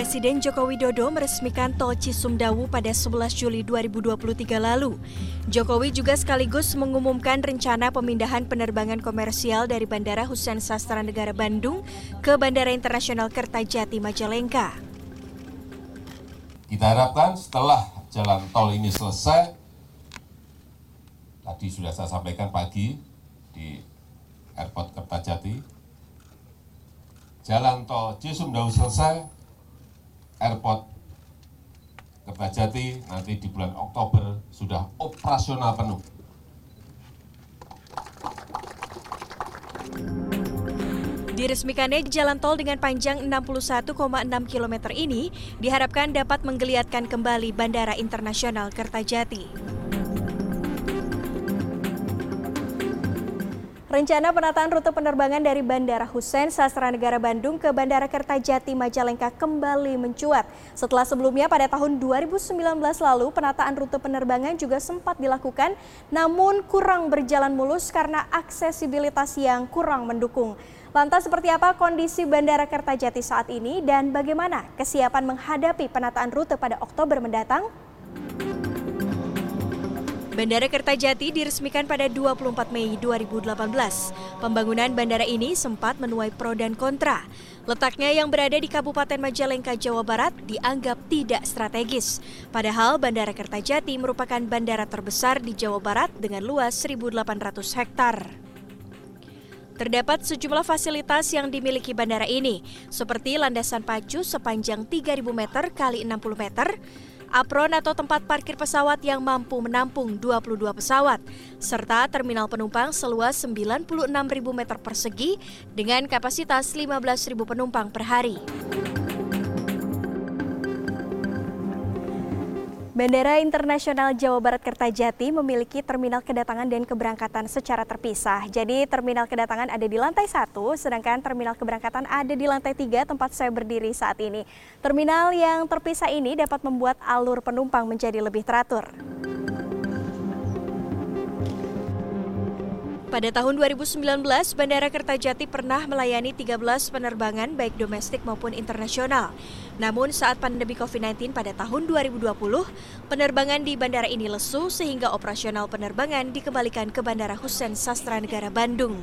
Presiden Joko Widodo meresmikan tol Cisumdawu pada 11 Juli 2023 lalu. Jokowi juga sekaligus mengumumkan rencana pemindahan penerbangan komersial dari Bandara Hussein Sastra Negara Bandung ke Bandara Internasional Kertajati Majalengka. Kita harapkan setelah jalan tol ini selesai, tadi sudah saya sampaikan pagi di Airport Kertajati, jalan tol Cisumdawu selesai, airport Kertajati nanti di bulan Oktober sudah operasional penuh. Diresmikannya jalan tol dengan panjang 61,6 km ini diharapkan dapat menggeliatkan kembali Bandara Internasional Kertajati. Rencana penataan rute penerbangan dari Bandara Hussein Sastra Negara Bandung ke Bandara Kertajati Majalengka kembali mencuat. Setelah sebelumnya pada tahun 2019 lalu penataan rute penerbangan juga sempat dilakukan namun kurang berjalan mulus karena aksesibilitas yang kurang mendukung. Lantas seperti apa kondisi Bandara Kertajati saat ini dan bagaimana kesiapan menghadapi penataan rute pada Oktober mendatang? Bandara Kertajati diresmikan pada 24 Mei 2018. Pembangunan bandara ini sempat menuai pro dan kontra. Letaknya yang berada di Kabupaten Majalengka, Jawa Barat dianggap tidak strategis. Padahal Bandara Kertajati merupakan bandara terbesar di Jawa Barat dengan luas 1.800 hektar. Terdapat sejumlah fasilitas yang dimiliki bandara ini, seperti landasan pacu sepanjang 3.000 meter kali 60 meter, apron atau tempat parkir pesawat yang mampu menampung 22 pesawat, serta terminal penumpang seluas 96.000 meter persegi dengan kapasitas 15.000 penumpang per hari. Bandara Internasional Jawa Barat Kertajati memiliki terminal kedatangan dan keberangkatan secara terpisah. Jadi terminal kedatangan ada di lantai satu, sedangkan terminal keberangkatan ada di lantai tiga tempat saya berdiri saat ini. Terminal yang terpisah ini dapat membuat alur penumpang menjadi lebih teratur. Pada tahun 2019, Bandara Kertajati pernah melayani 13 penerbangan baik domestik maupun internasional. Namun saat pandemi COVID-19 pada tahun 2020, penerbangan di bandara ini lesu sehingga operasional penerbangan dikembalikan ke Bandara Hussein Sastra Negara Bandung.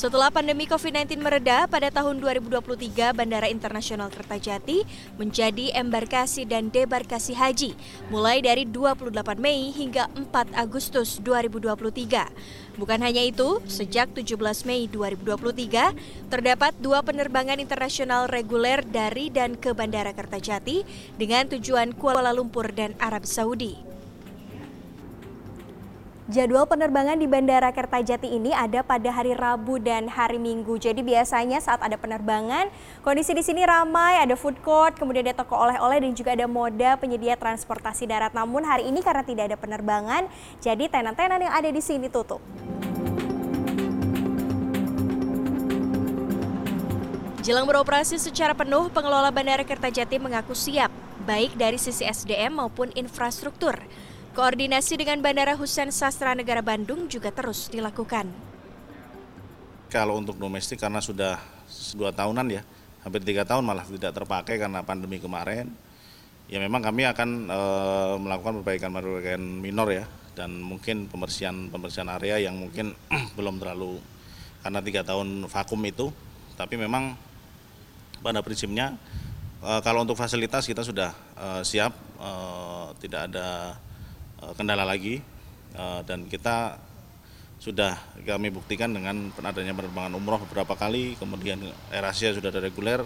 Setelah pandemi COVID-19 mereda, pada tahun 2023 Bandara Internasional Kertajati menjadi embarkasi dan debarkasi haji mulai dari 28 Mei hingga 4 Agustus 2023. Bukan hanya itu, sejak 17 Mei 2023 terdapat dua penerbangan internasional reguler dari dan ke Bandara Kertajati dengan tujuan Kuala Lumpur dan Arab Saudi. Jadwal penerbangan di Bandara Kertajati ini ada pada hari Rabu dan hari Minggu. Jadi biasanya saat ada penerbangan, kondisi di sini ramai, ada food court, kemudian ada toko oleh-oleh dan juga ada moda penyedia transportasi darat. Namun hari ini karena tidak ada penerbangan, jadi tenan-tenan yang ada di sini tutup. Jelang beroperasi secara penuh, pengelola Bandara Kertajati mengaku siap, baik dari sisi SDM maupun infrastruktur. Koordinasi dengan Bandara Hussein Sastra Negara Bandung juga terus dilakukan. Kalau untuk domestik karena sudah dua tahunan ya, hampir tiga tahun malah tidak terpakai karena pandemi kemarin. Ya memang kami akan e, melakukan perbaikan-perbaikan minor ya, dan mungkin pembersihan pembersihan area yang mungkin belum terlalu karena tiga tahun vakum itu. Tapi memang pada prinsipnya e, kalau untuk fasilitas kita sudah e, siap, e, tidak ada kendala lagi eh, dan kita sudah kami buktikan dengan adanya penerbangan umroh beberapa kali, kemudian Air sudah ada reguler,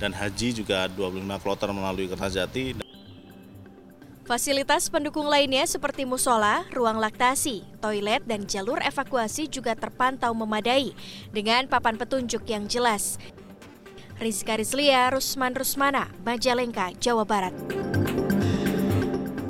dan haji juga 25 kloter melalui Kertajati. Fasilitas pendukung lainnya seperti musola, ruang laktasi, toilet, dan jalur evakuasi juga terpantau memadai dengan papan petunjuk yang jelas. Rizka Rizlia, Rusman Rusmana, Majalengka, Jawa Barat.